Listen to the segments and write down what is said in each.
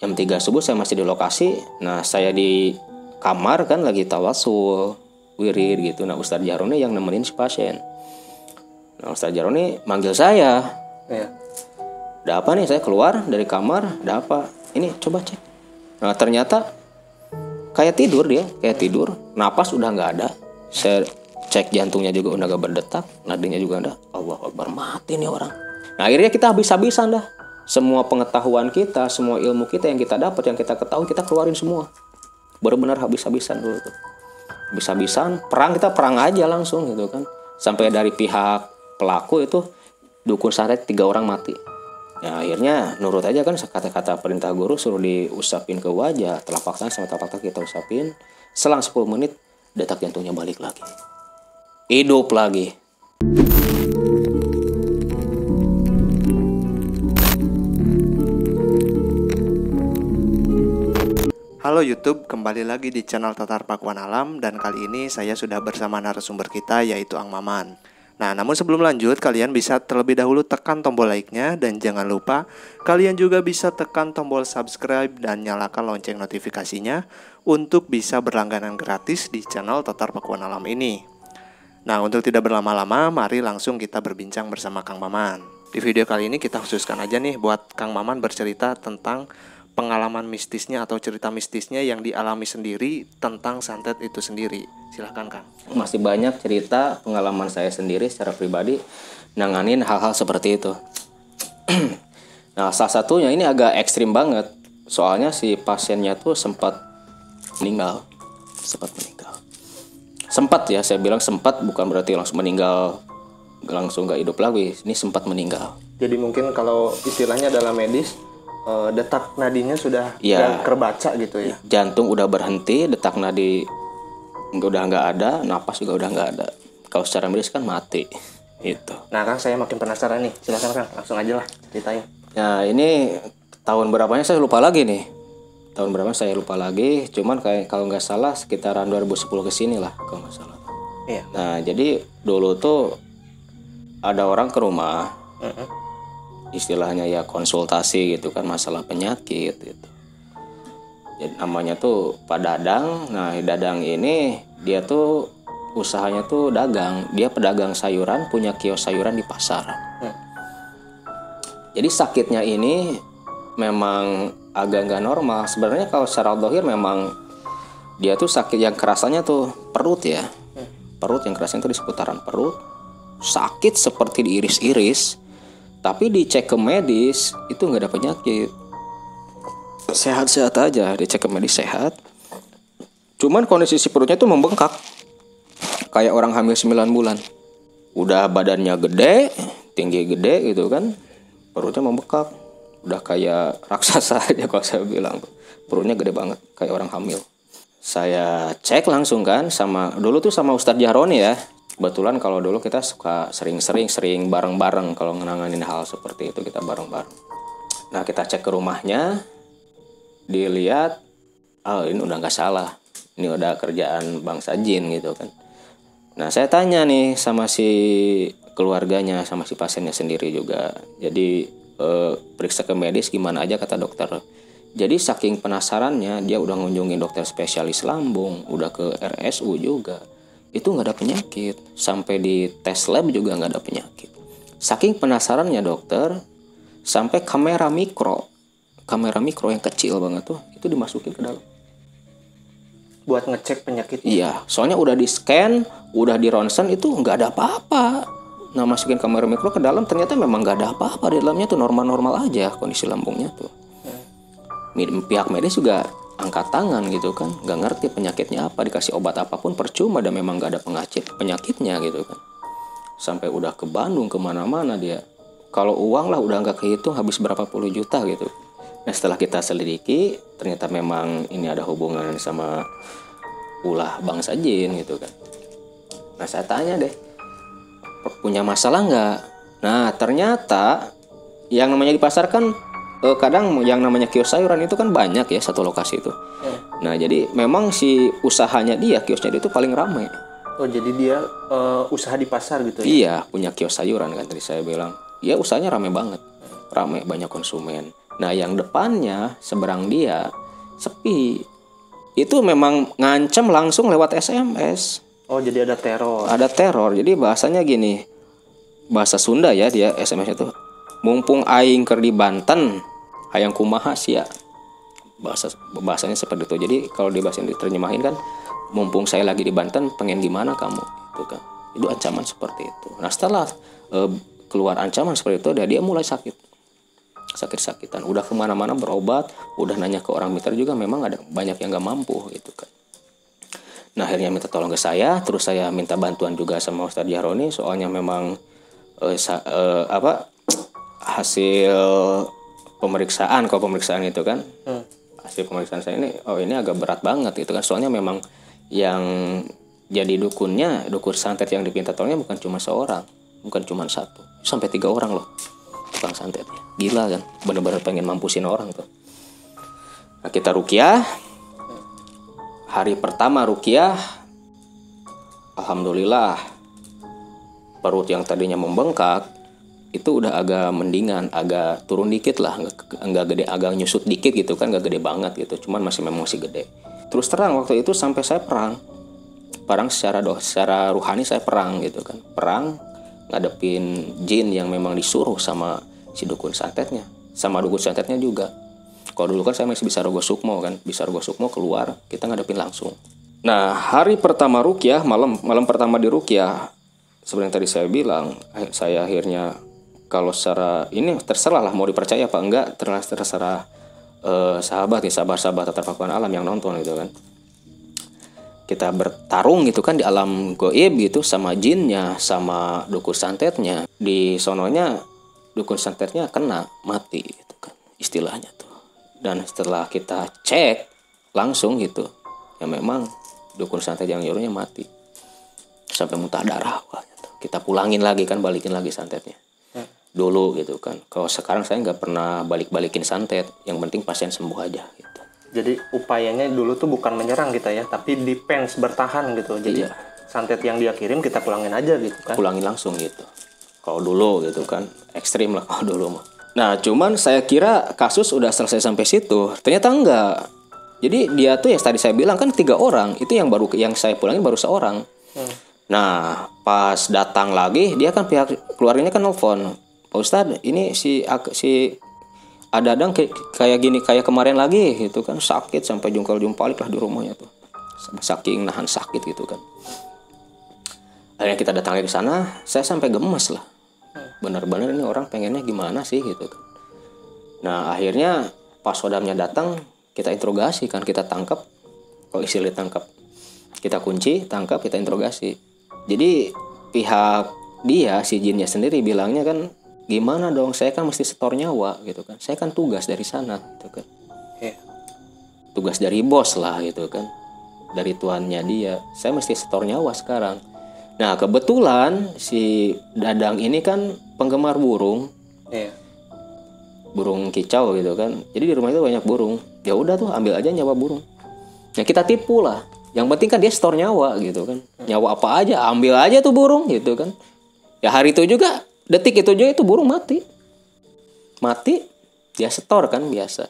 jam 3 subuh saya masih di lokasi. Nah saya di kamar kan lagi tawasul wirid gitu. Nah Ustadz Jaroni yang nemenin si pasien. Nah Ustadz Jaroni manggil saya. Iya. ada apa nih? Saya keluar dari kamar. Ada apa? Ini coba cek. Nah ternyata kayak tidur dia kayak tidur. Napas udah nggak ada. Saya cek jantungnya juga udah gak berdetak nadinya juga ada. Allah Akbar mati nih orang. Nah akhirnya kita habis-habisan dah semua pengetahuan kita semua ilmu kita yang kita dapat yang kita ketahui kita keluarin semua. Benar-benar habis-habisan dulu tuh. Habis-habisan perang kita perang aja langsung gitu kan. Sampai dari pihak pelaku itu dukun santet tiga orang mati. Ya akhirnya nurut aja kan kata-kata perintah guru suruh diusapin ke wajah telapak tangan sama telapak tangan kita usapin. Selang 10 menit detak jantungnya balik lagi. Hidup lagi Halo YouTube, kembali lagi di channel Tatar Pakuan Alam dan kali ini saya sudah bersama narasumber kita yaitu Ang Maman. Nah, namun sebelum lanjut, kalian bisa terlebih dahulu tekan tombol like-nya dan jangan lupa kalian juga bisa tekan tombol subscribe dan nyalakan lonceng notifikasinya untuk bisa berlangganan gratis di channel Tatar Pakuan Alam ini. Nah, untuk tidak berlama-lama, mari langsung kita berbincang bersama Kang Maman. Di video kali ini kita khususkan aja nih buat Kang Maman bercerita tentang pengalaman mistisnya atau cerita mistisnya yang dialami sendiri tentang santet itu sendiri. Silahkan Kang. masih banyak cerita pengalaman saya sendiri secara pribadi nanganin hal-hal seperti itu. Nah salah satunya ini agak ekstrim banget. Soalnya si pasiennya tuh sempat meninggal. Sempat meninggal. Sempat ya saya bilang sempat bukan berarti langsung meninggal langsung gak hidup lagi. Ini sempat meninggal. Jadi mungkin kalau istilahnya dalam medis eh, detak nadinya sudah Iya. nggak kerbaca gitu ya. jantung udah berhenti detak nadi udah nggak ada napas juga udah nggak ada kalau secara medis kan mati itu Nah Kang saya makin penasaran nih. Silahkan Kang, langsung aja lah ceritain. Nah ini tahun berapanya saya lupa lagi nih. Tahun berapa saya lupa lagi. Cuman kayak kalau nggak salah sekitaran 2010 ke sini lah kalau nggak salah. Iya. Nah jadi dulu tuh ada orang ke rumah, Mm-mm. Istilahnya ya konsultasi gitu kan masalah penyakit gitu. Jadi namanya tuh Pak Dadang. Nah Dadang ini dia tuh usahanya tuh dagang. Dia pedagang sayuran, punya kios sayuran di pasar. Hmm. Jadi sakitnya ini memang agak nggak normal. Sebenarnya kalau secara dohir memang dia tuh sakit yang kerasanya tuh perut ya. Perut yang kerasanya tuh di seputaran perut. Sakit seperti diiris-iris. Tapi dicek ke medis itu nggak ada penyakit. Sehat-sehat aja, dicek ke medis sehat. Cuman kondisi si perutnya tuh membengkak. Kayak orang hamil 9 bulan. Udah badannya gede, tinggi gede gitu kan. Perutnya membengkak. Udah kayak raksasa aja kalau saya bilang. Perutnya gede banget, kayak orang hamil. Saya cek langsung kan sama dulu tuh sama Ustadz Jahroni ya. Kebetulan kalau dulu kita suka sering-sering sering bareng-bareng kalau ngenanganin hal seperti itu kita bareng-bareng. Nah kita cek ke rumahnya, dilihat, oh ini udah nggak salah, ini udah kerjaan bangsa jin gitu kan. Nah saya tanya nih sama si keluarganya, sama si pasiennya sendiri juga. Jadi eh, periksa ke medis gimana aja kata dokter. Jadi saking penasarannya dia udah ngunjungin dokter spesialis lambung, udah ke RSU juga. Itu nggak ada penyakit. Sampai di tes lab juga nggak ada penyakit. Saking penasarannya dokter, sampai kamera mikro, kamera mikro yang kecil banget tuh, itu dimasukin ke dalam. Buat ngecek penyakit. Iya, soalnya udah di scan, udah di ronsen itu nggak ada apa-apa. Nah masukin kamera mikro ke dalam ternyata memang nggak ada apa-apa di dalamnya tuh normal-normal aja kondisi lambungnya tuh. Mi- Pihak medis juga angkat tangan gitu kan, nggak ngerti penyakitnya apa, dikasih obat apa pun percuma dan memang nggak ada penyakit penyakitnya gitu kan. Sampai udah ke Bandung ke mana-mana dia. Kalau uang lah udah nggak kehitung habis berapa puluh juta gitu. Nah setelah kita selidiki ternyata memang ini ada hubungan sama ulah bangsa jin gitu kan. Nah saya tanya deh, punya masalah nggak? Nah ternyata yang namanya di eh, kadang yang namanya kios sayuran itu kan banyak ya satu lokasi itu. Nah jadi memang si usahanya dia kiosnya dia itu paling ramai. Oh jadi dia eh, usaha di pasar gitu ya? Iya punya kios sayuran kan tadi saya bilang. Iya usahanya ramai banget, ramai banyak konsumen. Nah yang depannya seberang dia sepi. Itu memang ngancam langsung lewat SMS. Oh jadi ada teror. Ada teror. Jadi bahasanya gini. Bahasa Sunda ya dia SMS itu. Mumpung aing ker di Banten, hayang kumaha sia. Bahasa bahasanya seperti itu. Jadi kalau di bahasa diterjemahin kan mumpung saya lagi di Banten, pengen gimana kamu? Itu kan. Itu ancaman seperti itu. Nah, setelah eh, keluar ancaman seperti itu, dia, dia mulai sakit sakit-sakitan udah ke mana-mana berobat udah nanya ke orang mitra juga memang ada banyak yang nggak mampu gitu kan nah akhirnya minta tolong ke saya terus saya minta bantuan juga sama Ustadz Jaroni soalnya memang eh, sa- eh, apa hasil pemeriksaan kalau pemeriksaan itu kan Hmm. hasil pemeriksaan saya ini oh ini agak berat banget gitu kan. Soalnya memang yang jadi dukunnya dukun santet yang dipinta tolongnya bukan cuma seorang bukan cuma satu sampai tiga orang loh tukang santetnya. Gila kan bener-bener pengen mampusin orang tuh. Nah, kita rukiah. Hari pertama rukiah alhamdulillah perut yang tadinya membengkak itu udah agak mendingan agak turun dikit lah. Nggak gede agak nyusut dikit gitu kan nggak gede banget gitu. Cuman masih memang masih gede. Terus terang waktu itu sampai saya perang. Perang secara doh secara ruhani saya perang gitu kan. Perang ngadepin jin yang memang disuruh sama si dukun santetnya. Sama dukun santetnya juga. Kalau dulu kan saya masih bisa rogo sukmo kan. Bisa rogo sukmo keluar kita ngadepin langsung. Nah hari pertama rukyah malam malam pertama di rukyah yang tadi saya bilang eh, saya akhirnya kalau secara ini terserah lah mau dipercaya apa enggak terserah terserah eh, sahabat nih sahabat-sahabat tetap alam yang nonton gitu kan. Kita bertarung gitu kan di alam goib gitu sama jinnya sama dukun santetnya. Di sononya dukun santetnya kena mati gitu kan istilahnya tuh. Dan setelah kita cek langsung gitu ya memang dukun santet yang nyuruhnya mati. Sampai muntah darah wah, gitu. kita pulangin lagi kan balikin lagi santetnya dulu gitu kan kalau sekarang saya nggak pernah balik-balikin santet yang penting pasien sembuh aja gitu Jadi upayanya dulu tuh bukan menyerang kita ya, tapi defense bertahan gitu. Jadi Iya. santet yang dia kirim kita pulangin aja gitu kan. pulangin langsung gitu. Kalau dulu gitu kan ekstrim lah kalau dulu mah. Nah cuman saya kira kasus udah selesai sampai situ. Ternyata enggak. Jadi dia tuh yang tadi saya bilang kan tiga orang. Itu yang baru yang saya pulangin baru seorang. Nah pas datang lagi dia kan pihak keluarganya kan nelfon. Pak Ustadz ini si si ada adang kayak gini kayak kemarin lagi gitu kan. Sakit sampai jungkal jumpalik lah di rumahnya tuh. Saking nahan sakit gitu kan. Akhirnya kita datang ke sana saya sampai gemes lah. Benar-benar ini orang pengennya gimana sih gitu kan. Nah akhirnya pas sodamnya datang kita interogasi kan kita tangkap. Kalau istilah tangkap kita kunci tangkap kita interogasi. Jadi pihak dia si jinnya sendiri bilangnya kan gimana dong? Saya kan mesti setor nyawa gitu kan. Saya kan tugas dari sana gitu kan. Iya. tugas dari bos lah gitu kan. Dari tuannya dia. Saya mesti setor nyawa sekarang. Nah kebetulan si dadang ini kan penggemar burung. Iya. burung kicau gitu kan. Jadi di rumah itu banyak burung. Ya udah tuh ambil aja nyawa burung. Ya kita tipu lah. Yang penting kan dia setor nyawa gitu kan. Nyawa apa aja ambil aja tuh burung gitu kan. Ya hari itu juga detik itu juga itu burung mati. Mati dia setor kan biasa.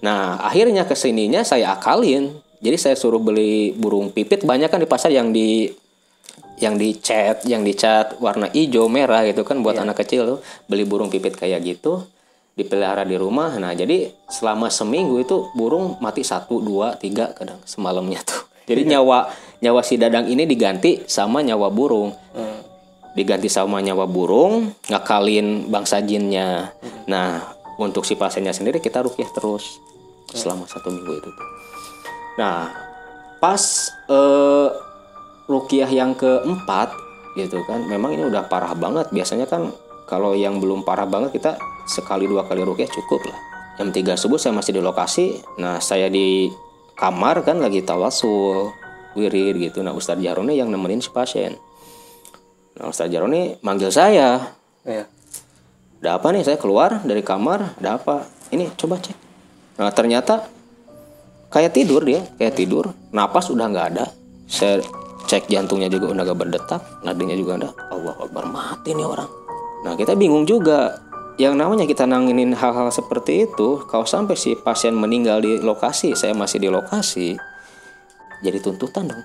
Nah akhirnya ke sininya saya akalin. Jadi saya suruh beli burung pipit banyak kan di pasar yang di yang dicat yang dicat warna hijau merah gitu kan buat anak kecil tuh. Beli burung pipit kayak gitu dipelihara di rumah. Nah jadi selama seminggu itu burung mati satu dua tiga kadang semalamnya tuh. Jadi nyawa nyawa si dadang ini diganti sama nyawa burung. Hmm. Diganti sama nyawa burung ngakalin bangsa jinnya. Nah untuk si pasiennya sendiri kita rukyah terus selama satu minggu itu nah pas eh, rukyah yang keempat gitu kan memang ini udah parah banget. Biasanya kan kalau yang belum parah banget kita sekali dua kali rukyah cukup lah. Jam 3 subuh saya masih di lokasi nah saya di kamar kan lagi tawasul wirid gitu. Nah Ustadz Jarone yang nemenin si pasien Nah, Ustaz Jaroni manggil saya. Iya. Ada apa nih? Saya keluar dari kamar. Ada apa? Ini coba cek. Nah, ternyata kayak tidur dia, kayak tidur. Napas udah nggak ada. Saya cek jantungnya juga udah gak berdetak, nadinya juga ada. Allah Akbar mati nih orang. Nah, kita bingung juga. yang namanya kita nanginin hal-hal seperti itu kalau sampai si pasien meninggal di lokasi saya masih di lokasi jadi tuntutan dong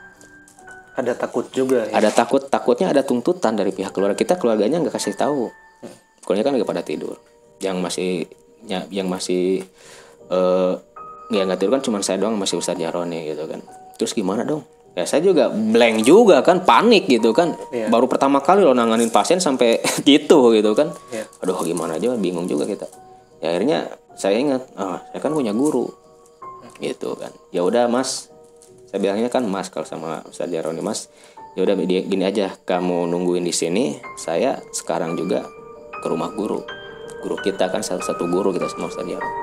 ada takut juga ya? ada takut takutnya ada tuntutan dari pihak keluarga. Kita keluarganya nggak kasih tahu. Keluarga kan lagi pada tidur. Yang masih ya, yang masih eh ya nggak tidur kan cuma saya doang masih Ustadz Jaroni gitu kan. Terus gimana dong? Ya saya juga blank juga kan panik gitu kan. Iya. baru pertama kali lo nanganin pasien sampai gitu gitu kan. Iya. aduh gimana aja bingung juga kita. Ya akhirnya saya ingat ah saya kan punya guru. Gitu kan. Ya udah mas saya bilangnya kan mas kalau sama Ustadz Jaroni mas ya udah gini aja kamu nungguin di sini saya sekarang juga ke rumah guru. Guru kita kan salah satu guru kita sama Ustadz Jaroni.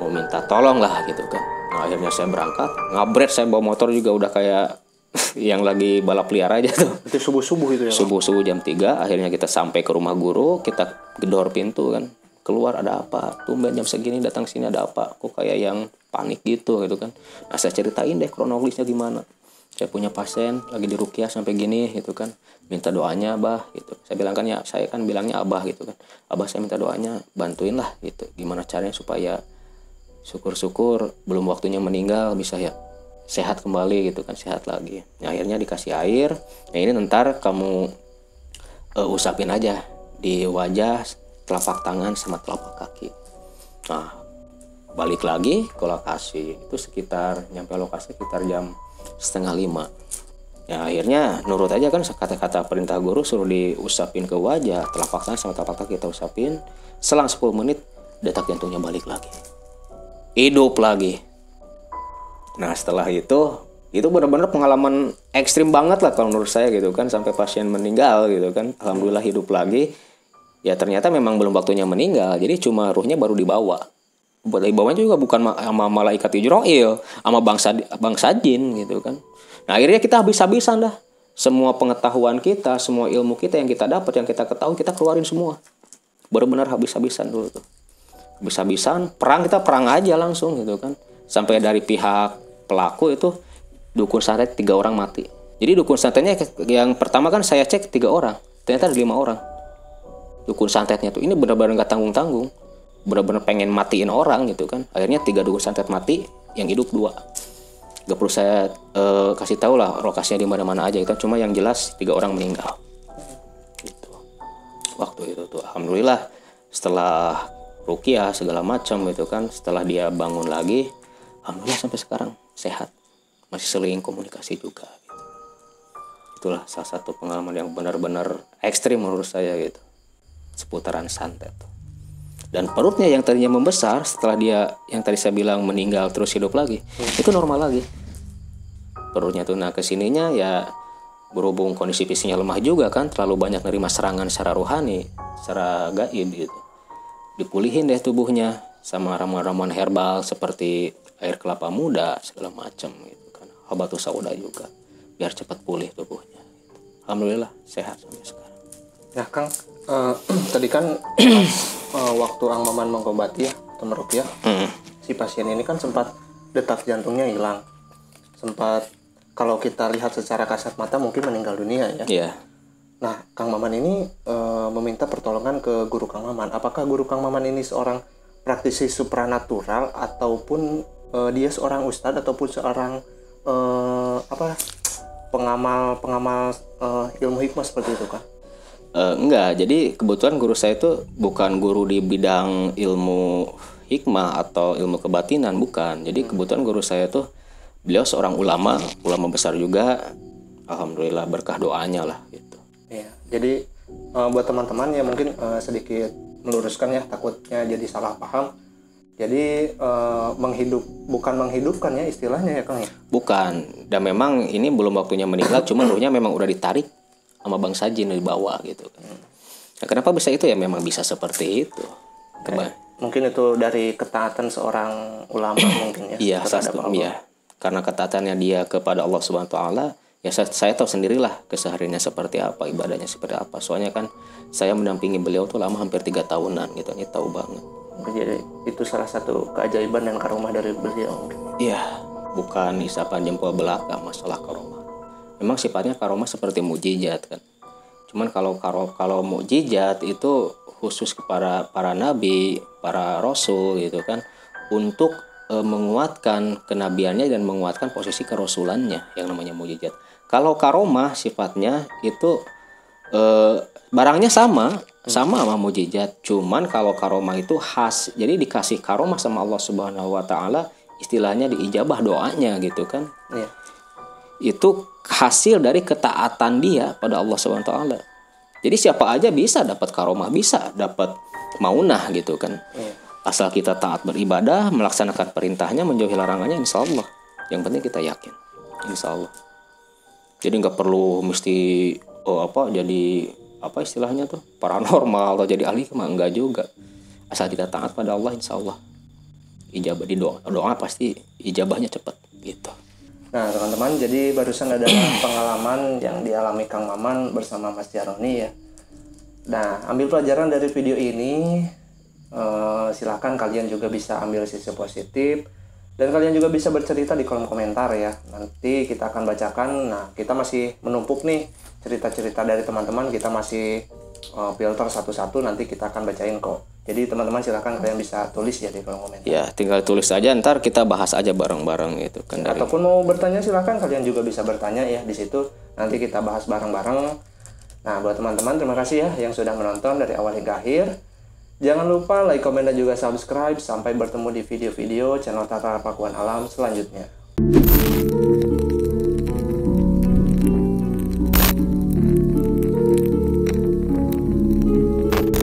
Mau minta tolong lah gitu kan. Nah akhirnya saya berangkat ngabret saya bawa motor juga udah kayak yang lagi balap liar aja tuh. Itu subuh subuh itu ya Kang? subuh subuh jam 3 akhirnya kita sampai ke rumah guru kita gedor pintu kan keluar ada apa? Tumben jam segini datang sini ada apa? Kok kayak yang panik gitu gitu kan. Nah saya ceritain deh kronologisnya gimana. Saya punya pasien lagi di rukiah sampai gini gitu kan. Minta doanya abah gitu. Saya bilang kan ya saya kan bilangnya abah gitu kan. Abah saya minta doanya bantuin lah gitu. Gimana caranya supaya syukur-syukur belum waktunya meninggal bisa ya sehat kembali gitu kan. Sehat lagi. Nah, akhirnya dikasih air. Nah ini ntar kamu eh, usapin aja di wajah telapak tangan sama telapak kaki. Nah balik lagi ke lokasi. Itu sekitar nyampe lokasi sekitar jam setengah lima. Ya akhirnya nurut aja kan kata-kata perintah guru suruh diusapin ke wajah telapak tangan sama telapak kaki kita usapin. Selang 10 menit detak jantungnya balik lagi. Hidup lagi. Nah setelah itu itu benar-benar pengalaman ekstrim banget lah kalau menurut saya gitu kan sampai pasien meninggal gitu kan. Alhamdulillah hidup lagi ya ternyata memang belum waktunya meninggal jadi cuma ruhnya baru dibawa. Buat dibawanya juga bukan ma- sama malaikat Ijroil sama bangsa bangsa jin gitu kan. Nah akhirnya kita habis-habisan dah. Semua pengetahuan kita semua ilmu kita yang kita dapat yang kita ketahui kita keluarin semua. Benar-benar habis-habisan dulu tuh. Habis-habisan perang kita perang aja langsung gitu kan. Sampai dari pihak pelaku itu dukun santet tiga orang mati. Jadi dukun santetnya yang pertama kan saya cek tiga orang ternyata ada lima orang dukun santetnya tuh. Ini benar-benar nggak tanggung-tanggung. Benar-benar pengen matiin orang gitu kan. Akhirnya tiga dukun santet mati yang hidup dua. Gak perlu saya eh, kasih tahu lah lokasinya di mana-mana aja itu cuma yang jelas tiga orang meninggal. Gitu. Waktu itu tuh alhamdulillah setelah rukiah segala macam gitu kan setelah dia bangun lagi alhamdulillah sampai sekarang sehat. Masih sering komunikasi juga gitu. itulah salah satu pengalaman yang benar-benar ekstrim menurut saya gitu seputaran santet. Dan perutnya yang tadinya membesar setelah dia yang tadi saya bilang meninggal terus hidup lagi itu normal lagi. Perutnya tuh nah ke sininya ya berhubung kondisi fisiknya lemah juga kan terlalu banyak nerima serangan secara rohani secara gaib gitu. Dipulihin deh tubuhnya sama ramuan-ramuan herbal seperti air kelapa muda segala macam gitu kan. Habatus sauda juga biar cepat pulih tubuhnya. Alhamdulillah sehat sampai sekarang. Ya Kang, eh, tadi kan eh, waktu Ang Maman mengobati ya atau merupiah, si pasien ini kan sempat detak jantungnya hilang, sempat kalau kita lihat secara kasat mata mungkin meninggal dunia ya. Iya Nah, Kang Maman ini eh, meminta pertolongan ke guru Kang Maman. Apakah guru Kang Maman ini seorang praktisi supranatural ataupun eh, dia seorang ustadz ataupun seorang eh, apa pengamal pengamal eh, ilmu hikmah seperti itu Kang? Eh, enggak, jadi kebetulan guru saya itu bukan guru di bidang ilmu hikmah atau ilmu kebatinan, bukan. Jadi kebetulan guru saya tuh beliau seorang ulama, ulama besar juga. Alhamdulillah berkah doanya lah gitu. Iya, jadi eh, buat teman-teman ya mungkin eh, sedikit meluruskan ya takutnya jadi salah paham. Jadi eh, menghidup bukan menghidupkan ya istilahnya ya Kang ya. Bukan, dan memang ini belum waktunya meninggal, cuma ruhnya memang udah ditarik sama bangsa jin dibawa gitu kan. Nah, kenapa bisa itu ya memang bisa seperti itu. Keba- Mungkin itu dari ketaatan seorang ulama mungkin ya. Iya, satu, iya. Karena ketaatannya dia kepada Allah Subhanahu wa taala, ya saya, saya tahu sendirilah kesehariannya seperti apa, ibadahnya seperti apa. Soalnya kan saya mendampingi beliau tuh lama hampir tiga tahunan gitu, ini tahu banget. Jadi itu salah satu keajaiban dan karomah dari beliau. Iya, bukan isapan jempol belaka masalah karomah. Memang sifatnya karomah seperti mujizat kan. Cuman kalau karo kalau mukjizat itu khusus kepada para nabi, para rasul gitu kan untuk e, menguatkan kenabiannya dan menguatkan posisi kerasulannya yang namanya mujizat. Kalau karomah sifatnya itu e, barangnya sama, sama sama mujizat. Cuman kalau karomah itu khas. Jadi dikasih karomah sama Allah Subhanahu wa taala istilahnya diijabah doanya gitu kan. Iya. Itu hasil dari ketaatan dia pada Allah Subhanahu wa taala. Jadi siapa aja bisa dapat karomah, bisa dapat maunah gitu kan. Iya. Asal kita taat beribadah, melaksanakan perintahnya, menjauhi larangannya, insya Allah. Yang penting kita yakin, insya Allah. Jadi nggak perlu mesti oh apa jadi apa istilahnya tuh paranormal atau jadi ahli mah enggak juga. Asal kita taat pada Allah, insya Allah. Ijabah di doa, doa pasti ijabahnya cepat gitu. Nah, teman-teman, jadi barusan adalah pengalaman yang dialami Kang Maman bersama Mas Jaroni ya. Nah, ambil pelajaran dari video ini. Eh, silahkan kalian juga bisa ambil sisi positif dan kalian juga bisa bercerita di kolom komentar ya. Nanti kita akan bacakan. Nah, kita masih menumpuk nih cerita-cerita dari teman-teman. Kita masih eh, filter satu-satu. Nanti kita akan bacain kok. Jadi teman-teman silahkan kalian bisa tulis ya di kolom komentar. Ya, tinggal tulis aja ntar kita bahas aja bareng-bareng gitu kan dari Ataupun mau bertanya silahkan kalian juga bisa bertanya ya di situ. Nanti kita bahas bareng-bareng. Nah buat teman-teman terima kasih ya yang sudah menonton dari awal hingga akhir. Jangan lupa like, komen, dan juga subscribe. Sampai bertemu di video-video channel Tata Pakuan Alam selanjutnya.